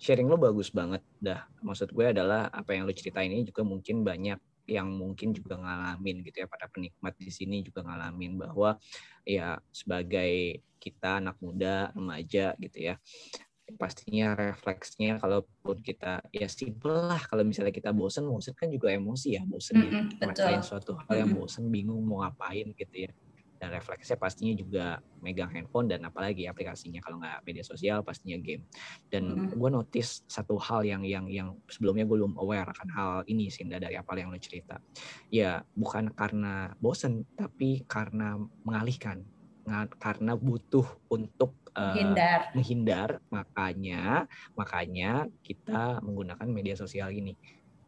sharing lo bagus banget dah. Maksud gue adalah apa yang lo ceritain ini juga mungkin banyak yang mungkin juga ngalamin gitu ya para penikmat di sini juga ngalamin bahwa ya sebagai kita anak muda remaja gitu ya pastinya refleksnya kalaupun kita ya simple lah kalau misalnya kita bosen bosen kan juga emosi ya bosen ya Mm-mm, betul. ngerasain suatu hal yang bosen bingung mau ngapain gitu ya dan refleksnya pastinya juga megang handphone dan apalagi aplikasinya. Kalau nggak media sosial pastinya game. Dan gue notice satu hal yang yang yang sebelumnya gue belum aware akan hal ini Sinda dari apa yang lo cerita. Ya bukan karena bosen tapi karena mengalihkan. Nga- karena butuh untuk eh, Hindar. menghindar. Makanya makanya kita menggunakan media sosial ini.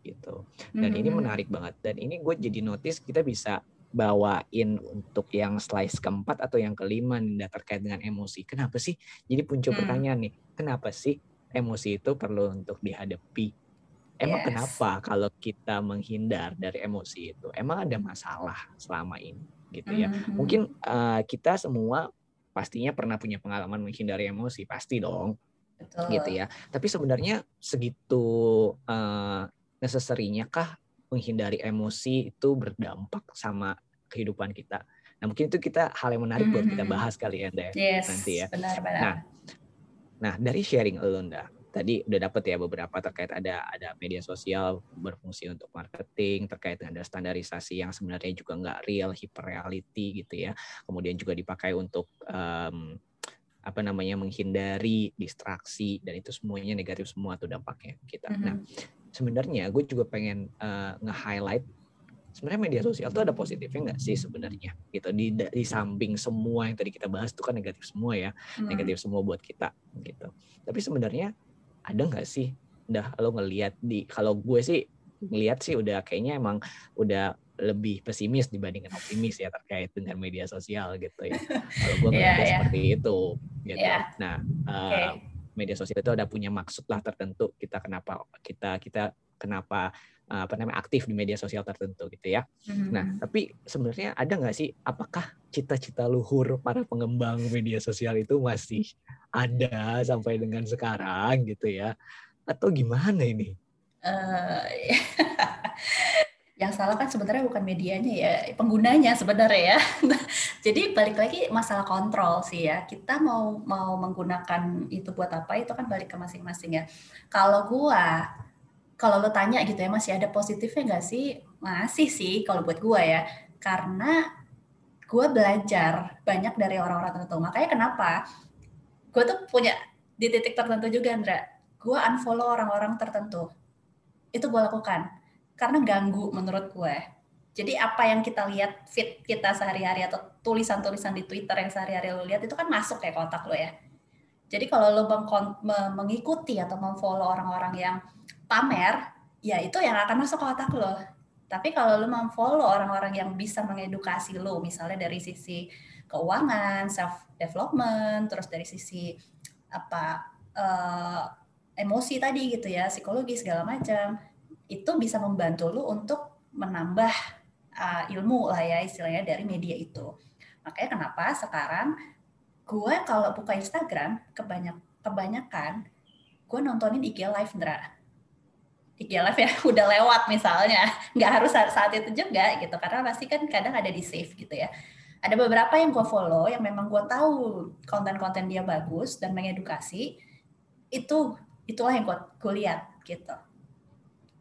Gitu. Dan ini Mm-mm. menarik banget. Dan ini gue jadi notice kita bisa bawain untuk yang slice keempat atau yang kelima nih terkait dengan emosi kenapa sih jadi muncul Hmm. pertanyaan nih kenapa sih emosi itu perlu untuk dihadapi emang Yes. kenapa kalau kita menghindar dari emosi itu emang ada masalah selama ini gitu ya Mhm. mungkin eh, kita semua pastinya pernah punya pengalaman menghindari emosi pasti dong Betul. gitu ya. Tapi sebenarnya segitu eh, necessary-nya kah menghindari emosi itu berdampak sama kehidupan kita? Nah mungkin itu kita hal yang menarik buat kita Mhm. bahas kali ya, Nda. Yes, nanti ya. benar-benar. Nah, Nah dari sharing lo, Nda, tadi udah dapet ya beberapa terkait ada ada media sosial berfungsi untuk marketing terkait dengan ada standarisasi yang sebenarnya juga nggak real, hyper reality gitu ya. Kemudian juga dipakai untuk em, apa namanya menghindari distraksi dan itu semuanya negatif semua tuh dampaknya kita. Mhm. Nah sebenarnya gue juga pengen eh, nge-highlight sebenarnya media sosial tuh ada positifnya nggak sih sebenarnya gitu di di samping semua yang tadi kita bahas itu kan negatif semua ya Hmm. negatif semua buat kita gitu tapi sebenarnya ada nggak sih udah lo ngelihat di kalau gue sih ngelihat sih udah kayaknya emang udah lebih pesimis dibandingkan optimis ya terkait dengan media sosial gitu ya kalau gue *laughs* Iya, ngeliatnya iya. seperti itu gitu Iya. nah Oke. eh, media sosial itu ada punya maksud lah tertentu kita kenapa kita kita kenapa eh, apa namanya aktif di media sosial tertentu gitu ya Mhm. Nah, tapi sebenarnya ada nggak sih, apakah cita-cita luhur para pengembang media sosial itu masih ada sampai dengan sekarang gitu ya? Atau gimana ini? Eh, *laughs* yang salah kan sebenarnya bukan medianya ya, penggunanya sebenarnya ya. *laughs* Jadi balik lagi masalah kontrol sih ya. Kita mau mau menggunakan itu buat apa itu kan balik ke masing-masing ya. Kalau gua kalau lo tanya gitu ya masih ada positifnya nggak sih? Masih sih kalau buat gua ya. Karena gua belajar banyak dari orang-orang tertentu. Makanya kenapa? Gue tuh punya di titik tertentu juga, Andra. Gua unfollow orang-orang tertentu itu gue lakukan karena ganggu menurut gue. Jadi apa yang kita lihat feed kita sehari-hari atau tulisan-tulisan di Twitter yang sehari-hari lo lihat itu kan masuk kayak kotak lo ya. Jadi kalau lo mengikuti atau memfollow orang-orang yang pamer, ya itu yang akan masuk ke otak lo. Tapi kalau lo memfollow orang-orang yang bisa mengedukasi lo, misalnya dari sisi keuangan, self development, terus dari sisi apa eh, emosi tadi gitu ya, psikologi segala macam, itu bisa membantu lu untuk menambah uh, ilmu lah ya istilahnya dari media itu. Makanya kenapa sekarang gue kalau buka Instagram kebanyak kebanyakan gue nontonin IG live Ndra. IG live ya *laughs* udah lewat misalnya, nggak harus saat, saat itu juga gitu karena pasti kan kadang ada di save gitu ya. Ada beberapa yang gue follow yang memang gue tahu konten-konten dia bagus dan mengedukasi, itu itulah yang gue, gue lihat gitu.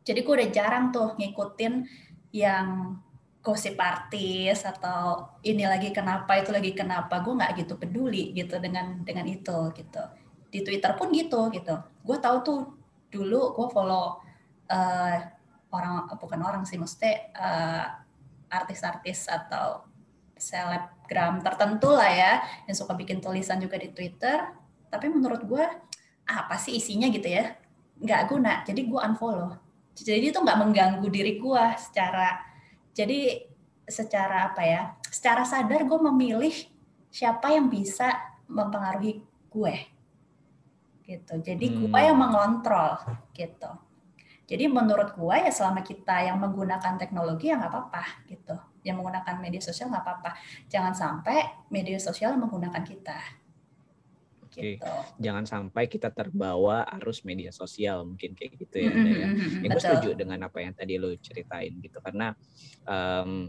Jadi gue udah jarang tuh ngikutin yang gosip artis atau ini lagi kenapa itu lagi kenapa. Gue nggak gitu peduli gitu dengan dengan itu gitu. Di Twitter pun gitu gitu. Gue tahu tuh dulu gue follow eh, orang bukan orang sih mesti artis-artis atau selebgram tertentu lah ya yang suka bikin tulisan juga di Twitter. Tapi menurut gue apa sih isinya gitu ya? Nggak guna. Jadi gue unfollow jadi itu nggak mengganggu diri gue secara jadi secara apa ya secara sadar gue memilih siapa yang bisa mempengaruhi gue gitu jadi gue Hmm. yang mengontrol gitu Jadi menurut gua ya selama kita yang menggunakan teknologi ya nggak apa-apa gitu. Yang menggunakan media sosial nggak apa-apa. Jangan sampai media sosial menggunakan kita. Oke. Gitu. Jangan sampai kita terbawa arus media sosial mungkin kayak gitu ya. Mm, Anda mm, ya. Ya, gue setuju dengan apa yang tadi lo ceritain gitu karena em,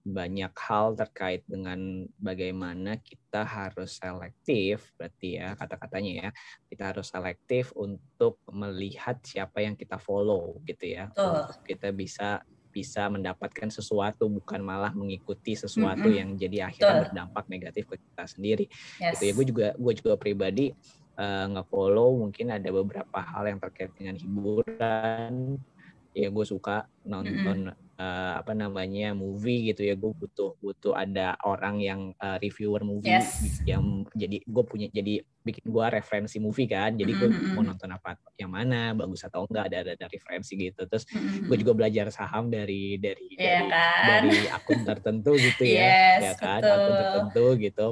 banyak hal terkait dengan bagaimana kita harus selektif berarti ya kata-katanya ya kita harus selektif untuk melihat siapa yang kita follow gitu ya untuk kita bisa bisa mendapatkan sesuatu bukan malah mengikuti sesuatu Mm-mm. yang jadi akhirnya Betul. berdampak negatif ke kita sendiri Yes. gitu ya gue juga gue juga pribadi eh, nge-follow mungkin ada beberapa hal yang terkait dengan hiburan ya gue suka nonton eh, apa namanya movie gitu ya gue butuh butuh ada orang yang eh, reviewer movie Yes. yang jadi gue punya jadi bikin gue referensi movie kan jadi gue Mm-mm. mau nonton apa yang mana bagus atau enggak ada ada, ada referensi gitu terus Mm, mm, gue juga belajar saham dari dari Iya dari kan? dari akun tertentu gitu ya Yes, ya kan betul. akun tertentu gitu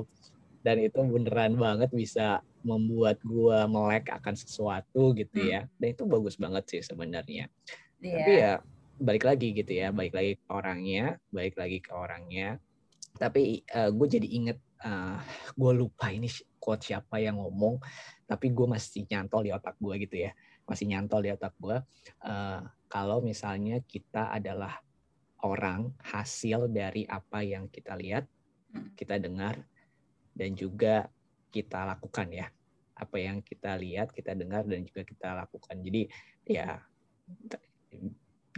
dan itu beneran banget bisa membuat gua melek akan sesuatu gitu Hmm. ya dan itu bagus banget sih sebenarnya Iya. tapi ya balik lagi gitu ya balik lagi ke orangnya balik lagi ke orangnya. Tapi gue jadi inget gue lupa ini quote siapa yang ngomong tapi gue masih nyantol di otak gue gitu ya. Masih nyantol di otak gue eh, kalau misalnya kita adalah orang hasil dari apa yang kita lihat Hmm. kita dengar dan juga kita lakukan ya. Apa yang kita lihat kita dengar dan juga kita lakukan. Jadi ya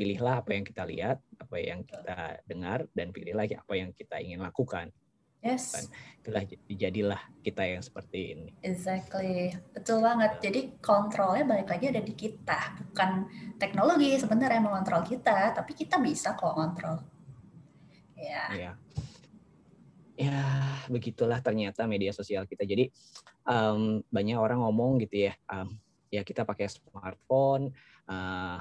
pilihlah apa yang kita lihat apa yang kita dengar dan pilihlah apa yang kita ingin lakukan Yes. Kan. itulah jadilah kita yang seperti ini Exactly, betul banget. Jadi kontrolnya balik lagi ada di kita, bukan teknologi sebenarnya yang mengontrol kita, tapi kita bisa kok kontrol. Ya, ya ya begitulah ternyata media sosial kita jadi em, banyak orang ngomong gitu ya em, ya kita pakai smartphone eh,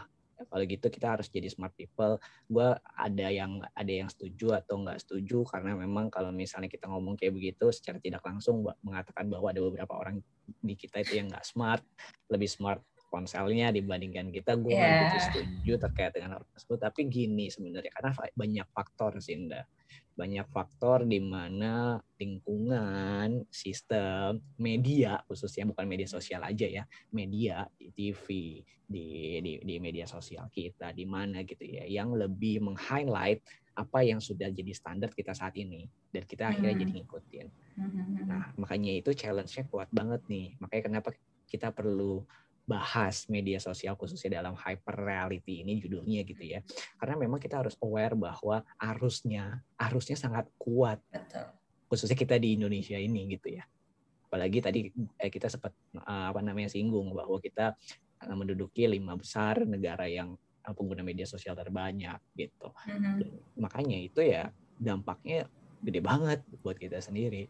kalau gitu kita harus jadi smart people. Gue ada yang ada yang setuju atau nggak setuju karena memang kalau misalnya kita ngomong kayak begitu secara tidak langsung mengatakan bahwa ada beberapa orang di kita itu yang nggak smart lebih smart ponselnya dibandingkan kita. Gue Yeah. begitu setuju terkait dengan hal tersebut. Tapi gini sebenarnya karena banyak faktor sih Indah banyak faktor di mana lingkungan, sistem, media khususnya bukan media sosial aja ya, media di TV, di di, di media sosial kita, di mana gitu ya, yang lebih meng-highlight apa yang sudah jadi standar kita saat ini dan kita akhirnya Hmm. jadi ngikutin. Mhm. Nah, makanya itu challenge-nya kuat banget nih. Makanya kenapa kita perlu bahas media sosial khususnya dalam hyper reality ini judulnya gitu ya. Karena memang kita harus aware bahwa arusnya arusnya sangat kuat betul. khususnya kita di Indonesia ini gitu ya. Apalagi tadi eh, kita sempat eh, apa namanya singgung bahwa kita eh, menduduki lima besar negara yang pengguna media sosial terbanyak gitu. Mhm. Makanya itu ya dampaknya gede banget buat kita sendiri.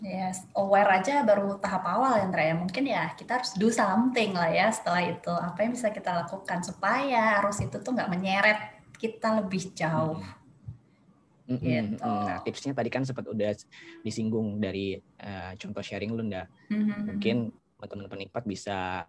Yes, aware aja baru tahap awal ya, ya. Mungkin ya kita harus do something lah ya setelah itu. Apa yang bisa kita lakukan supaya arus itu tuh nggak menyeret kita lebih jauh. Gitu. mm-mm. Nah, tipsnya tadi kan sempat udah disinggung dari eh, contoh sharing lu, Nda. Mhm. Mungkin teman-teman penikmat bisa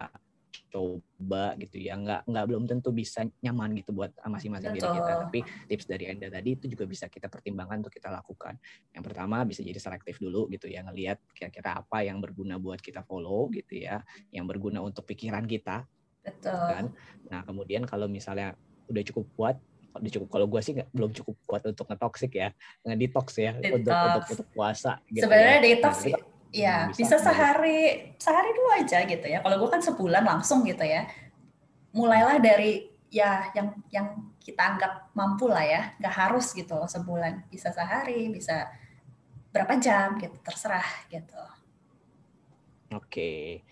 coba gitu ya. Nggak nggak belum tentu bisa nyaman gitu buat masing-masing diri kita. Tapi tips dari Anda tadi itu juga bisa kita pertimbangkan untuk kita lakukan. Yang pertama bisa jadi selektif dulu gitu ya, ngelihat kira-kira apa yang berguna buat kita follow gitu ya, yang berguna untuk pikiran kita Betul. kan. Nah kemudian kalau misalnya udah cukup kuat, udah cukup kalau gue sih nggak belum cukup kuat untuk ngetoksik ya, ngedetox ya untuk Detox. untuk untuk puasa. Gitu Sebenarnya ya. detox Nah, Ya, Hmm, bisa, bisa, sehari sehari dua aja gitu ya. Kalau gue kan sebulan langsung gitu ya. Mulailah dari ya yang yang kita anggap mampu lah ya. Nggak harus gitu loh sebulan. Bisa sehari, bisa berapa jam gitu, terserah gitu. Oke.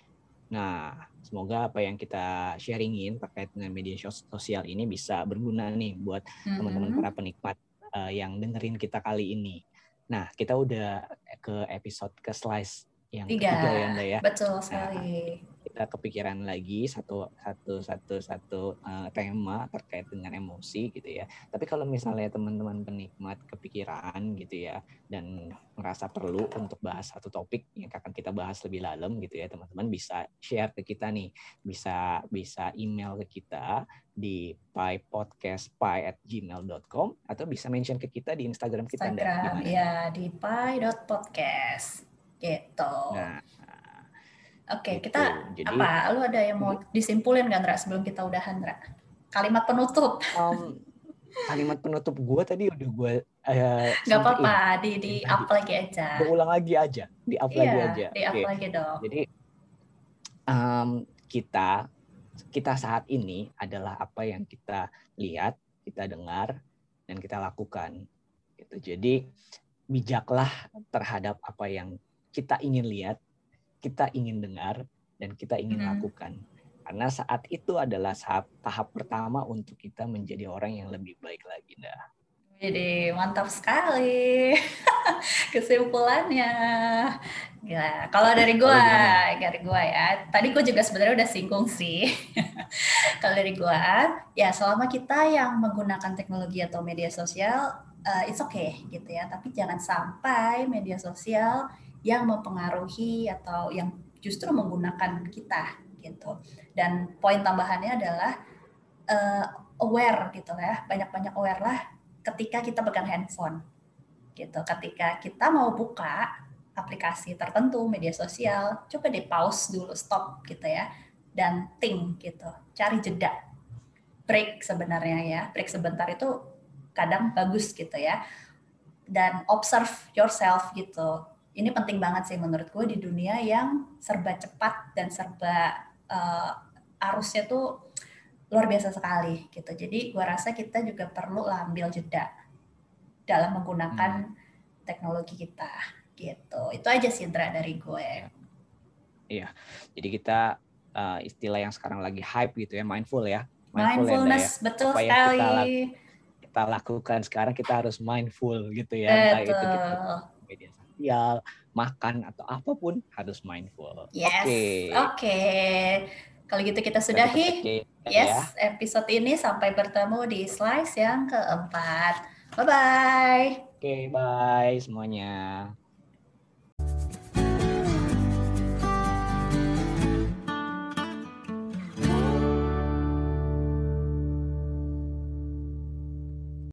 Nah, semoga apa yang kita sharingin terkait dengan media sos- sosial ini bisa berguna nih buat teman-teman Mhm. para penikmat eh, yang dengerin kita kali ini. Nah, kita udah ke episode ke slice yang Tiga. ketiga ya, Anda ya. Betul sekali. Kita kepikiran lagi satu satu satu satu uh, tema terkait dengan emosi gitu ya. Tapi kalau misalnya teman-teman penikmat kepikiran gitu ya dan merasa perlu untuk bahas satu topik yang akan kita bahas lebih dalam gitu ya, teman-teman bisa share ke kita nih, bisa bisa email ke kita di pypodcastpy@gmail.com atau bisa mention ke kita di Instagram kita. Instagram, ya di py.podcast gitu. Nah, Oke, gitu. kita Jadi, apa? Lu ada yang mau disimpulin nggak, Ndra, sebelum kita udahan, Ndra? Kalimat penutup. Um, kalimat penutup gue tadi udah gue uh, nggak apa-apa di di up lagi aja ulang lagi aja di up iya, lagi aja di up okay. lagi dong jadi um, kita kita saat ini adalah apa yang kita lihat kita dengar dan kita lakukan gitu jadi bijaklah terhadap apa yang kita ingin lihat kita ingin dengar dan kita ingin hmm. lakukan. Karena saat itu adalah saat tahap pertama untuk kita menjadi orang yang lebih baik lagi, dah. Jadi mantap sekali *laughs* kesimpulannya. Gila. Kalau dari gua, dari gua ya. Tadi gua juga sebenarnya udah singgung sih. *laughs* Kalau dari gua, ya selama kita yang menggunakan teknologi atau media sosial, uh, it's okay gitu ya. Tapi jangan sampai media sosial yang mempengaruhi atau yang justru menggunakan kita gitu. Dan poin tambahannya adalah uh, aware gitu ya, banyak-banyak aware lah ketika kita pegang handphone gitu. Ketika kita mau buka aplikasi tertentu media sosial, coba di pause dulu, stop gitu ya, dan think gitu, cari jeda, break sebenarnya ya, break sebentar itu kadang bagus gitu ya, dan observe yourself gitu ini penting banget sih menurut gue di dunia yang serba cepat dan serba uh, arusnya tuh luar biasa sekali gitu. Jadi gue rasa kita juga perlu lah ambil jeda dalam menggunakan hmm. teknologi kita gitu. Itu aja sih Indra dari gue. Iya. Jadi kita uh, istilah yang sekarang lagi hype gitu ya, mindful ya. Mindful ya, Mindfulness ya, betul Apa sekali. Kita, kita lakukan sekarang kita harus mindful gitu ya. Betul. Entah itu kita media sosial, makan atau apa pun harus mindful. Yes. Oke. Okay. Okay. Kalau gitu kita sudahi. Okay. Yes, ya. episode ini sampai bertemu di slice yang keempat. Bye bye. Oke, okay, bye semuanya.